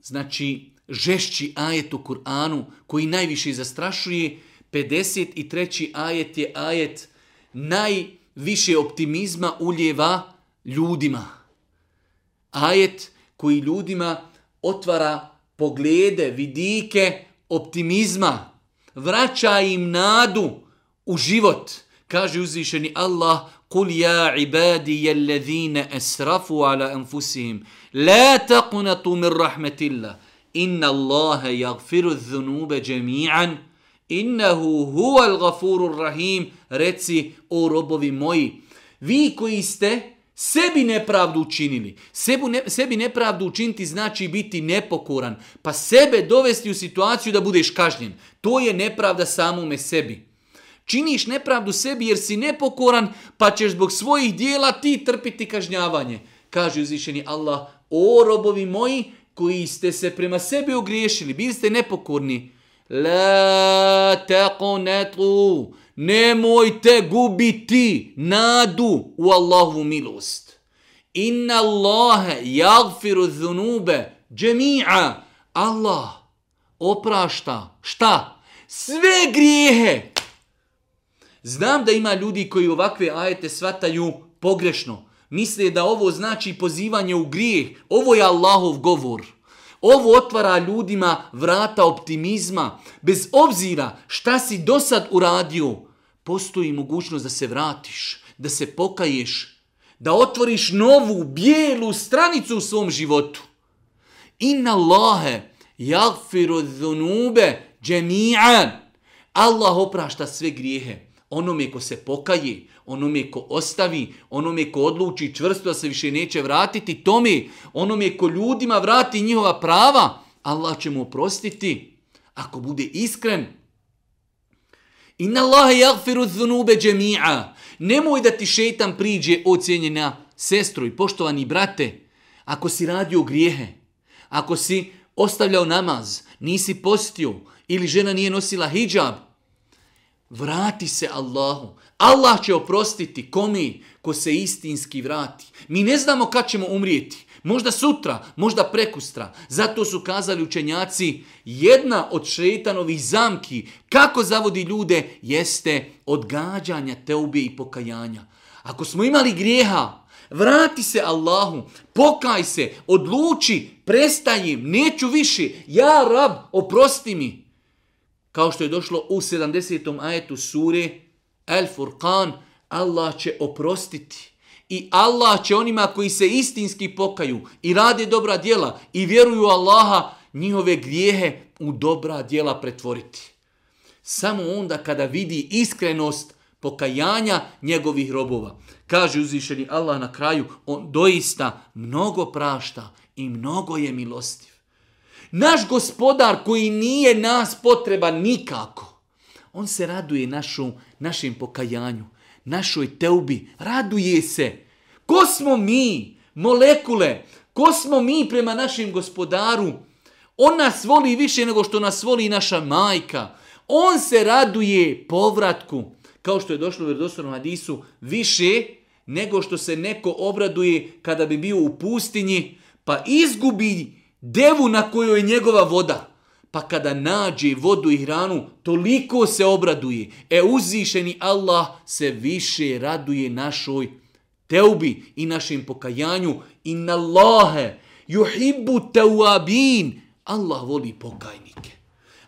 znači, žešći ajet u Kur'anu, koji najviše zastrašuje, 53. ajet je ajet najviše optimizma uljeva ljudima. Ajet koji ljudima otvara poglede, vidike, optimizma. Vraća im nadu u život. Kaže uzvišeni Allah, قُلْ يَا عِبَادِيَ الَّذِينَ أَسْرَفُوا عَلَىٰ أَنفُسِهِمْ لَا تَقْنَتُوا مِنْ رَحْمَةِ اللَّهِ إِنَّ اللَّهَ يَغْفِرُ الذُّنُوبَ جَمِيعًا إِنَّهُ هُوَ الْغَفُورُ الرَّحِيمُ Reci, o robovi moji, vi koji ste sebi nepravdu učinili. Sebu ne, sebi nepravdu učiniti znači biti nepokoran, pa sebe dovesti u situaciju da budeš kažnjen. To je nepravda samome sebi. Činiš nepravdu sebi jer si nepokoran, pa ćeš zbog svojih dijela ti trpiti kažnjavanje. Kaže uzvišeni Allah, o robovi moji koji ste se prema sebi ogriješili, bili ste nepokorni. La taqunatu, nemojte gubiti nadu u Allahovu milost. Inna Allahe jagfiru zunube džemi'a. Allah oprašta šta? Sve grijehe. Znam da ima ljudi koji ovakve ajete svataju pogrešno. Misle da ovo znači pozivanje u grijeh. Ovo je Allahov govor. Ovo otvara ljudima vrata optimizma. Bez obzira šta si do sad uradio, postoji mogućnost da se vratiš, da se pokaješ, da otvoriš novu, bijelu stranicu u svom životu. Inna Allahe, jagfiru dhunube, džemi'an. Allah oprašta sve grijehe. Onome ko se pokaje, onome ko ostavi, onome ko odluči čvrsto da se više neće vratiti tome, onome ko ljudima vrati njihova prava, Allah će mu oprostiti. Ako bude iskren, Inna Allahe jagfiru zunube džemi'a. Nemoj da ti šeitan priđe ocjenjena sestro i poštovani brate. Ako si radio grijehe, ako si ostavljao namaz, nisi postio ili žena nije nosila hijab, vrati se Allahu. Allah će oprostiti komi ko se istinski vrati. Mi ne znamo kad ćemo umrijeti. Možda sutra, možda prekustra. Zato su kazali učenjaci, jedna od šetanovih zamki kako zavodi ljude jeste odgađanja teubije i pokajanja. Ako smo imali grijeha, vrati se Allahu, pokaj se, odluči, prestaji, neću više, ja rab, oprosti mi. Kao što je došlo u 70. ajetu sure El Furqan, Allah će oprostiti. I Allah će onima koji se istinski pokaju i rade dobra djela i vjeruju Allaha njihove grijehe u dobra djela pretvoriti. Samo onda kada vidi iskrenost pokajanja njegovih robova. Kaže uzvišeni Allah na kraju, on doista mnogo prašta i mnogo je milostiv. Naš gospodar koji nije nas potreba nikako, on se raduje našu, našim pokajanju našoj teubi, raduje se. Ko smo mi, molekule, ko smo mi prema našem gospodaru? On nas voli više nego što nas voli naša majka. On se raduje povratku, kao što je došlo u vjerodostavnom hadisu, više nego što se neko obraduje kada bi bio u pustinji, pa izgubi devu na kojoj je njegova voda pa kada nađe vodu i hranu, toliko se obraduje. E uzvišeni Allah se više raduje našoj teubi i našem pokajanju. Inna Allahe juhibbu teuabin. Allah voli pokajnike.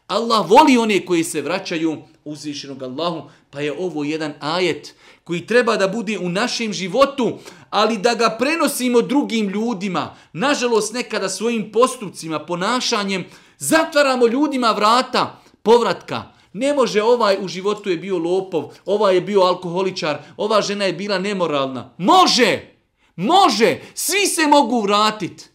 Allah voli one koji se vraćaju uzvišenog Allahu, pa je ovo jedan ajet koji treba da bude u našem životu, ali da ga prenosimo drugim ljudima. Nažalost, nekada svojim postupcima, ponašanjem, Zatvaramo ljudima vrata povratka. Ne može ovaj u životu je bio lopov, ovaj je bio alkoholičar, ova žena je bila nemoralna. Može! Može! Svi se mogu vratiti.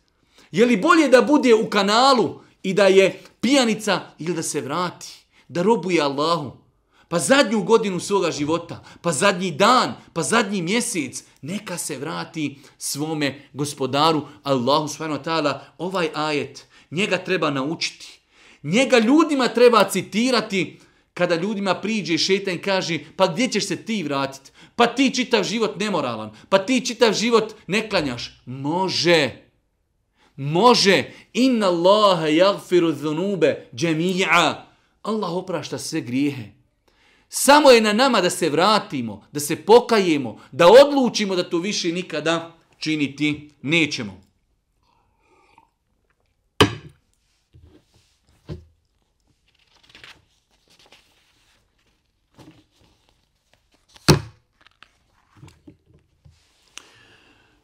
Je li bolje da bude u kanalu i da je pijanica ili da se vrati? Da robuje Allahu? Pa zadnju godinu svoga života, pa zadnji dan, pa zadnji mjesec, neka se vrati svome gospodaru Allahu subhanahu wa ta'ala ovaj ajet njega treba naučiti. Njega ljudima treba citirati kada ljudima priđe i šetan kaže pa gdje ćeš se ti vratiti? Pa ti čitav život nemoralan. Pa ti čitav život ne klanjaš. Može. Može. Inna Allahe jagfiru zunube džemija. Allah oprašta sve grijehe. Samo je na nama da se vratimo, da se pokajemo, da odlučimo da to više nikada činiti nećemo.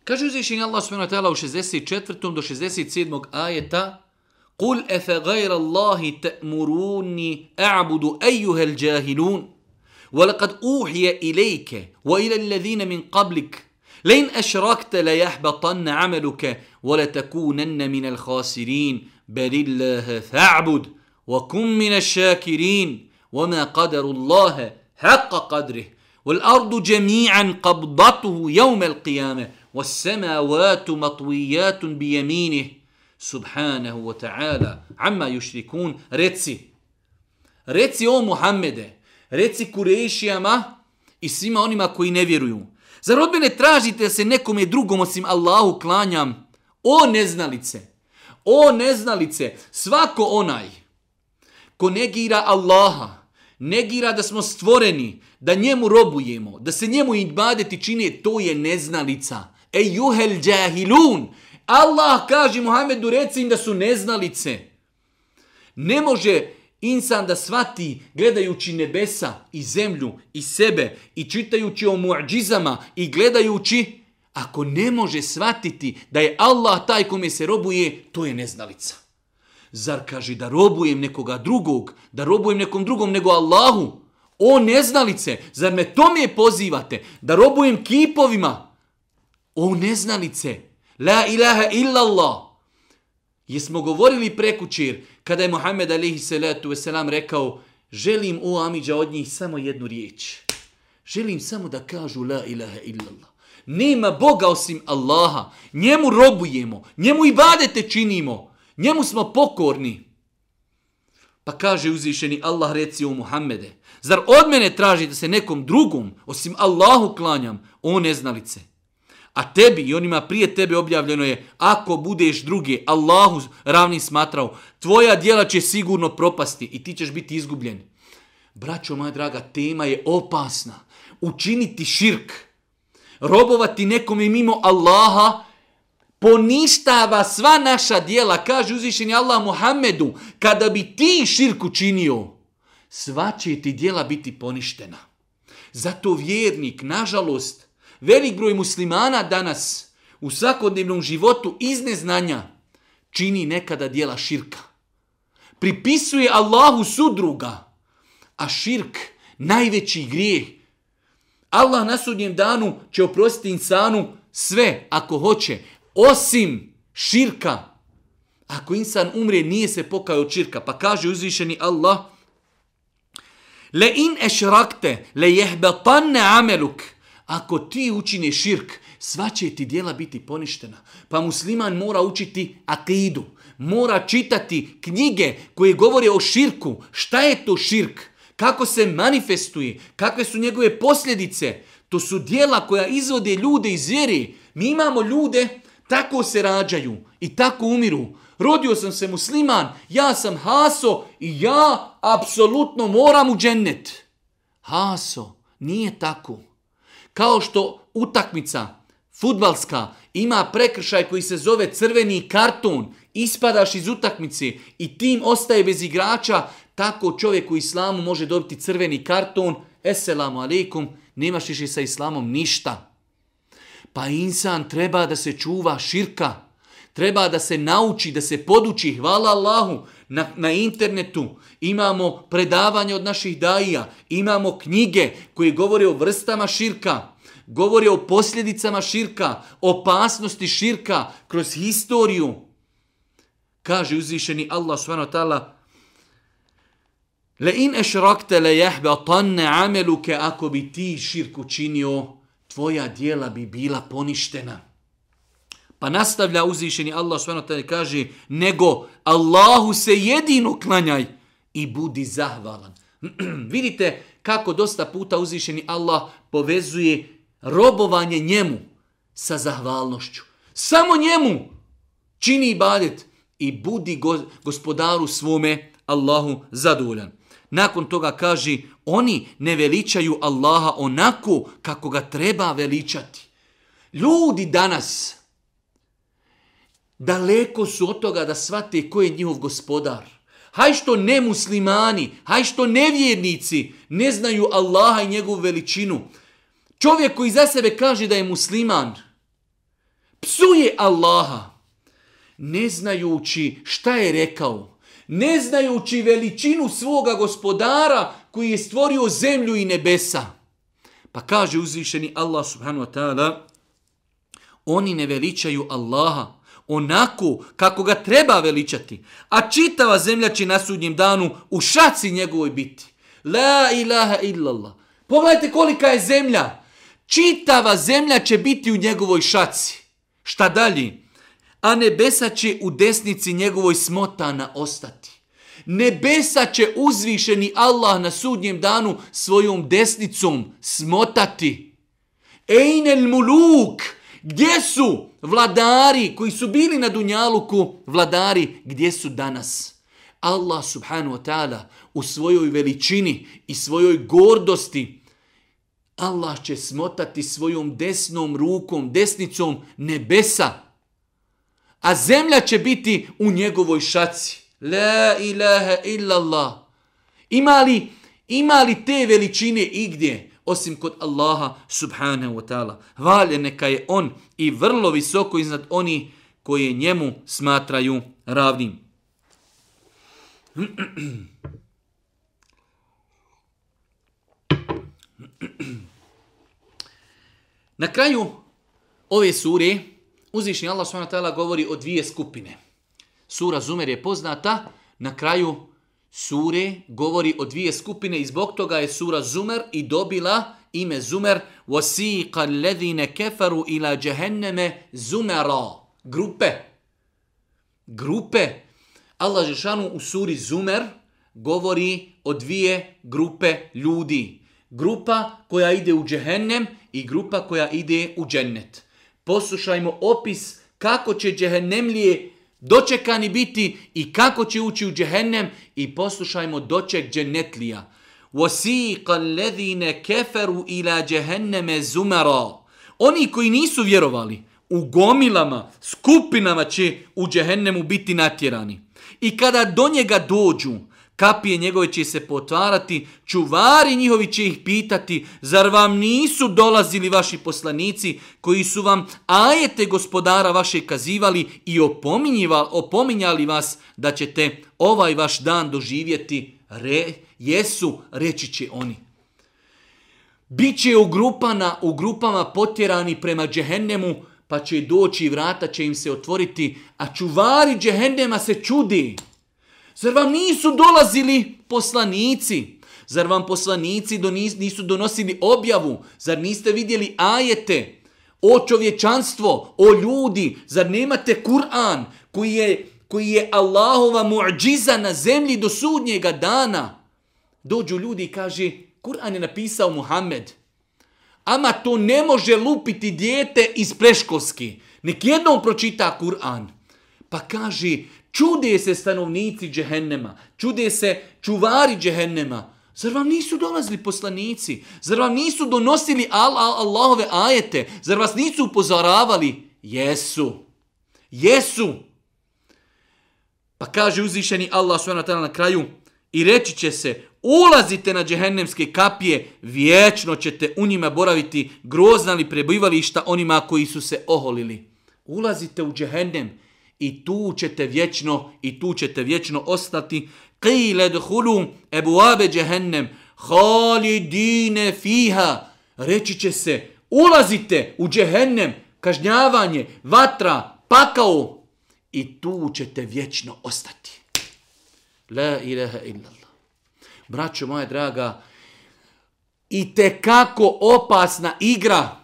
Kaže uzvišenje Allah subhanahu u 64. do 67. ajeta Kul efe gajra Allahi ta'muruni a'budu ejuhel jahilun ولقد أوحي إليك وإلى الذين من قبلك لئن أشركت ليحبطن عملك ولتكونن من الخاسرين بل الله فاعبد وكن من الشاكرين وما قدر الله حق قدره والأرض جميعا قبضته يوم القيامة وَالسَّمَاوَاتُ مَطْوِيَّاتٌ بِيَمِينِهِ Subhanahu wa ta'ala, amma yushrikun, reci, reci o Muhammede, reci kurešijama i svima onima koji ne vjeruju. Zar od mene tražite da se nekome drugom osim Allahu klanjam? O neznalice, o neznalice, svako onaj ko negira Allaha, negira da smo stvoreni, da njemu robujemo, da se njemu i čine, to je neznalica. Ejuhel džahilun. Allah kaže Muhammedu reci im da su neznalice. Ne može insan da svati gledajući nebesa i zemlju i sebe i čitajući o muadžizama i gledajući ako ne može svatiti da je Allah taj kome se robuje, to je neznalica. Zar kaže da robujem nekoga drugog, da robujem nekom drugom nego Allahu? O neznalice, zar me tome pozivate da robujem kipovima, O neznalice, la ilaha illa Allah. Jesmo govorili prekućir kada je Muhammed alihi salatu wasalam rekao želim u Amidža od njih samo jednu riječ. Želim samo da kažu la ilaha illa Allah. Nema Boga osim Allaha. Njemu robujemo. Njemu ibadete činimo. Njemu smo pokorni. Pa kaže uzvišeni Allah reci u Muhammede. Zar od mene tražite se nekom drugom osim Allahu klanjam? O neznalice. A tebi i onima prije tebe objavljeno je, ako budeš druge, Allahu ravni smatrao, tvoja djela će sigurno propasti i ti ćeš biti izgubljen. Braćo moja draga, tema je opasna. Učiniti širk, robovati nekome mimo Allaha, poništava sva naša dijela, kaže uzvišeni Allah Muhammedu, kada bi ti širku činio, sva će ti dijela biti poništena. Zato vjernik, nažalost, velik broj muslimana danas u svakodnevnom životu iz neznanja čini nekada dijela širka. Pripisuje Allahu sudruga, a širk najveći grijeh. Allah na sudnjem danu će oprostiti insanu sve ako hoće, osim širka. Ako insan umre, nije se pokao od širka. Pa kaže uzvišeni Allah, Le in ešrakte, le jehbetanne ameluk, Ako ti učini širk, sva će ti dijela biti poništena. Pa musliman mora učiti akidu. Mora čitati knjige koje govore o širku. Šta je to širk? Kako se manifestuje? Kakve su njegove posljedice? To su dijela koja izvode ljude iz vjeri. Mi imamo ljude, tako se rađaju i tako umiru. Rodio sam se musliman, ja sam haso i ja apsolutno moram u džennet. Haso, nije tako kao što utakmica futbalska ima prekršaj koji se zove crveni karton, ispadaš iz utakmice i tim ostaje bez igrača, tako čovjek u islamu može dobiti crveni karton, eselamu alaikum, nemaš više sa islamom ništa. Pa insan treba da se čuva širka, treba da se nauči, da se poduči, hvala Allahu, na, na internetu imamo predavanje od naših dajija, imamo knjige koje govore o vrstama širka, govore o posljedicama širka, opasnosti širka kroz historiju. Kaže uzvišeni Allah subhanahu wa ta'ala Le in ešrakte le jehbe tanne ameluke ako bi ti širku činio, tvoja dijela bi bila poništena. Pa nastavlja uzvišeni Allah svano tada kaže nego Allahu se jedino klanjaj i budi zahvalan. <clears throat> Vidite kako dosta puta uzvišeni Allah povezuje robovanje njemu sa zahvalnošću. Samo njemu čini ibadet i budi gospodaru svome Allahu zadovoljan. Nakon toga kaže oni ne veličaju Allaha onako kako ga treba veličati. Ljudi danas, daleko su od toga da shvate ko je njihov gospodar. Haj što ne muslimani, haj što nevjernici ne znaju Allaha i njegovu veličinu. Čovjek koji za sebe kaže da je musliman, psuje Allaha, ne znajući šta je rekao, ne znajući veličinu svoga gospodara koji je stvorio zemlju i nebesa. Pa kaže uzvišeni Allah subhanu wa ta'ala, oni ne veličaju Allaha, onako kako ga treba veličati, a čitava zemlja će na sudnjem danu u šaci njegovoj biti. La ilaha illallah. Pogledajte kolika je zemlja. Čitava zemlja će biti u njegovoj šaci. Šta dalje? A nebesa će u desnici njegovoj smotana ostati. Nebesa će uzvišeni Allah na sudnjem danu svojom desnicom smotati. Ejnel muluk, gdje su? Gdje su? vladari koji su bili na Dunjaluku, vladari gdje su danas. Allah subhanu wa ta'ala u svojoj veličini i svojoj gordosti Allah će smotati svojom desnom rukom, desnicom nebesa, a zemlja će biti u njegovoj šaci. La ilaha illallah. Ima li, ima li te veličine igdje? Ima osim kod Allaha subhanahu wa ta'ala. Hvaljen neka je on i vrlo visoko iznad oni koje njemu smatraju ravnim. Na kraju ove sure uzvišnji Allah subhanahu wa ta'ala govori o dvije skupine. Sura Zumer je poznata, na kraju sure govori o dvije skupine i zbog toga je sura Zumer i dobila ime Zumer وَسِيقَ الَّذِينَ كَفَرُ إِلَى جَهَنَّمَ زُمَرَا Grupe. Grupe. Allah Žešanu u suri Zumer govori o dvije grupe ljudi. Grupa koja ide u džehennem i grupa koja ide u džennet. Poslušajmo opis kako će džehennemlije dočekani biti i kako će ući u džehennem i poslušajmo doček dženetlija. وَسِيقَ الَّذِينَ كَفَرُوا إِلَى جَهَنَّمَ زُمَرَا Oni koji nisu vjerovali, u gomilama, skupinama će u džehennemu biti natjerani. I kada do njega dođu, kapije njegove će se potvarati, čuvari njihovi će ih pitati, zar vam nisu dolazili vaši poslanici koji su vam ajete gospodara vaše kazivali i opominjali vas da ćete ovaj vaš dan doživjeti, re, jesu, reći će oni. Biće u, grupana, u grupama potjerani prema džehennemu, pa će doći i vrata će im se otvoriti, a čuvari džehennema se čudi. Zar vam nisu dolazili poslanici? Zar vam poslanici nisu donosili objavu? Zar niste vidjeli ajete? O čovječanstvo, o ljudi, zar nemate Kur'an koji je, koji je Allahova muđiza na zemlji do sudnjega dana? Dođu ljudi i kaže, Kur'an je napisao Muhammed. Ama to ne može lupiti dijete iz preškolski. Nek jednom pročita Kur'an. Pa kaže, čude se stanovnici džehennema, čude se čuvari džehennema. Zar vam nisu dolazili poslanici? Zar vam nisu donosili al al Allahove ajete? Zar vas nisu upozoravali? Jesu. Jesu. Pa kaže uzvišeni Allah s.w.t. na kraju i reći će se, ulazite na džehennemske kapije, vječno ćete u njima boraviti grozna li prebivališta onima koji su se oholili. Ulazite u džehennem, i tu ćete vječno i tu ćete vječno ostati qila dkhulu abwaba jahannam khalidin fiha reći će se ulazite u jehennem kažnjavanje vatra pakao i tu ćete vječno ostati la ilaha illa allah braćo moja draga i te kako opasna igra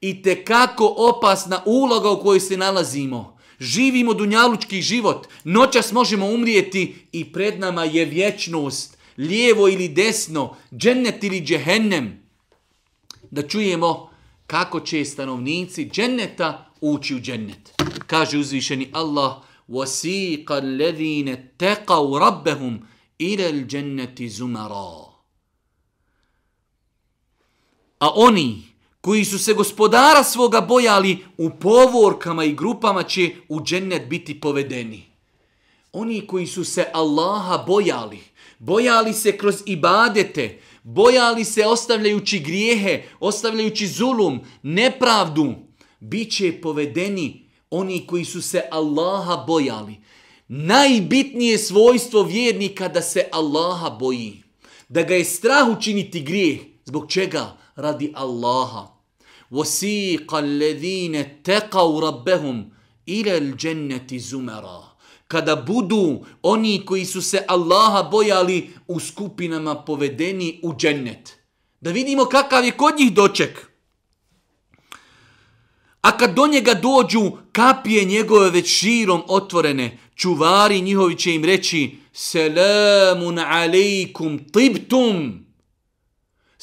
i te kako opasna uloga u kojoj se nalazimo živimo dunjalučki život, noćas možemo umrijeti i pred nama je vječnost, lijevo ili desno, džennet ili džehennem. Da čujemo kako će stanovnici dženneta ući u džennet. Kaže uzvišeni Allah, وَسِيقَ الَّذِينَ تَقَوْ رَبَّهُمْ إِلَى الْجَنَّةِ زُمَرَا A oni koji su se gospodara svoga bojali u povorkama i grupama će u džennet biti povedeni. Oni koji su se Allaha bojali, bojali se kroz ibadete, bojali se ostavljajući grijehe, ostavljajući zulum, nepravdu, bit će povedeni oni koji su se Allaha bojali. Najbitnije svojstvo vjernika da se Allaha boji. Da ga je strah učiniti grijeh. Zbog čega? Radi Allaha. وَسِيقَ الَّذِينَ تَقَوْ رَبَّهُمْ إِلَى الْجَنَّةِ زُمَرَا Kada budu oni koji su se Allaha bojali u skupinama povedeni u džennet. Da vidimo kakav je kod njih doček. A kad do njega dođu kapije njegove već širom otvorene, čuvari njihovi će im reći Selamun alejkum tibtum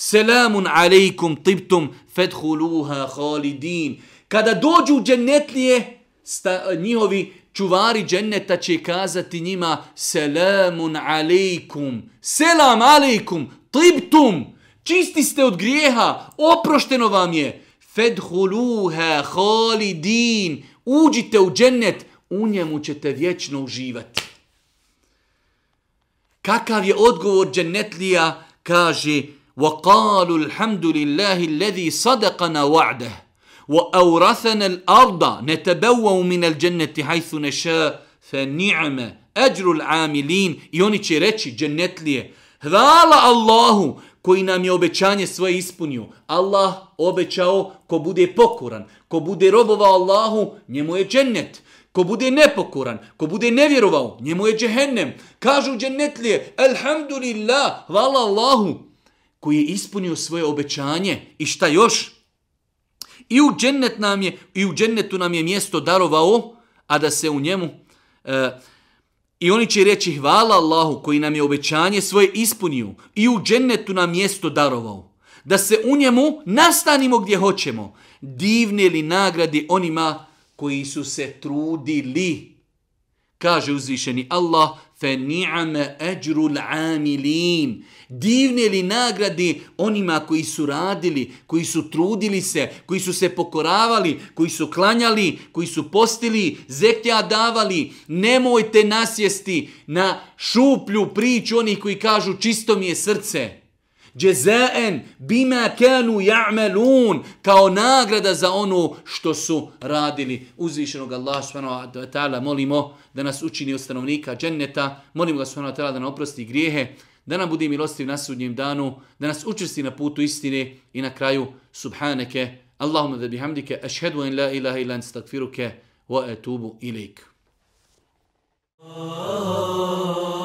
selamun alejkum tibtum fadkhuluha khalidin kada dođu džennetlije sta, njihovi čuvari dženneta će kazati njima selamun alejkum selam alejkum tibtum čisti ste od grijeha oprošteno vam je fadkhuluha khalidin uđite u džennet u njemu ćete vječno uživati kakav je odgovor džennetlija kaže وقالوا الحمد لله الذي صدقنا وعده وأورثنا الأرض نتبوأ من الجنة حيث نشاء فنعم أجر العاملين يوني تشيرتشي جنت لي هذا الله koji nam je obećanje svoje ispunio. Allah obećao ko bude pokuran, ko bude robovao Allahu, njemu je džennet. Ko bude nepokuran, ko bude nevjerovao, njemu je džehennem. Kažu džennetlije, alhamdulillah, hvala Allahu, koji je ispunio svoje obećanje i šta još? I u džennet nam je i u džennetu nam je mjesto darovao, a da se u njemu e, I oni će reći hvala Allahu koji nam je obećanje svoje ispunio i u džennetu nam mjesto darovao. Da se u njemu nastanimo gdje hoćemo. Divne li nagrade onima koji su se trudili. Kaže uzvišeni Allah فَنِعَمَ أَجْرُ الْعَامِلِينَ Divne li nagrade onima koji su radili, koji su trudili se, koji su se pokoravali, koji su klanjali, koji su postili, zeklja davali, nemojte nasjesti na šuplju priču onih koji kažu čisto mi je srce. Džezaen bima kanu ja'malun kao nagrada za ono što su radili uzvišenog Allaha subhanahu wa ta'ala molimo da nas učini od stanovnika dženneta molimo ga subhanahu wa ta'ala da nam oprosti grijehe da nam bude milostiv na sudnjem danu da nas učvrsti na putu istine i na kraju subhaneke Allahumma da bihamdike ashhadu an la ilaha illa anta astaghfiruke wa atubu ilaik oh, oh, oh.